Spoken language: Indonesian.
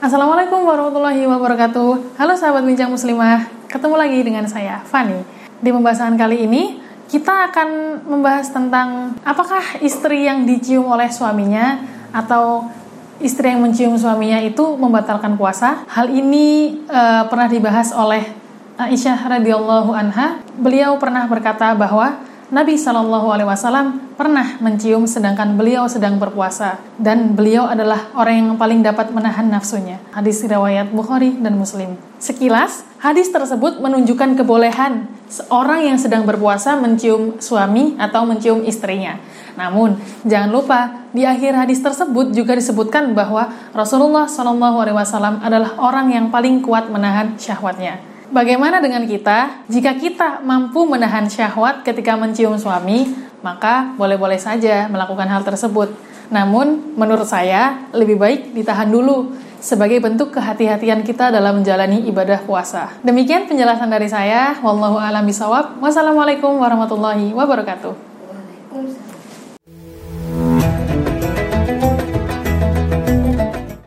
Assalamualaikum warahmatullahi wabarakatuh. Halo sahabat bincang muslimah, ketemu lagi dengan saya Fani. Di pembahasan kali ini kita akan membahas tentang apakah istri yang dicium oleh suaminya atau istri yang mencium suaminya itu membatalkan puasa. Hal ini uh, pernah dibahas oleh Aisyah radhiyallahu anha. Beliau pernah berkata bahwa Nabi Shallallahu Alaihi Wasallam pernah mencium sedangkan beliau sedang berpuasa dan beliau adalah orang yang paling dapat menahan nafsunya. Hadis riwayat Bukhari dan Muslim. Sekilas, hadis tersebut menunjukkan kebolehan seorang yang sedang berpuasa mencium suami atau mencium istrinya. Namun, jangan lupa di akhir hadis tersebut juga disebutkan bahwa Rasulullah Shallallahu Alaihi Wasallam adalah orang yang paling kuat menahan syahwatnya. Bagaimana dengan kita? Jika kita mampu menahan syahwat ketika mencium suami, maka boleh-boleh saja melakukan hal tersebut. Namun, menurut saya lebih baik ditahan dulu sebagai bentuk kehati-hatian kita dalam menjalani ibadah puasa. Demikian penjelasan dari saya. Wallahu a'lam. Wassalamualaikum warahmatullahi wabarakatuh.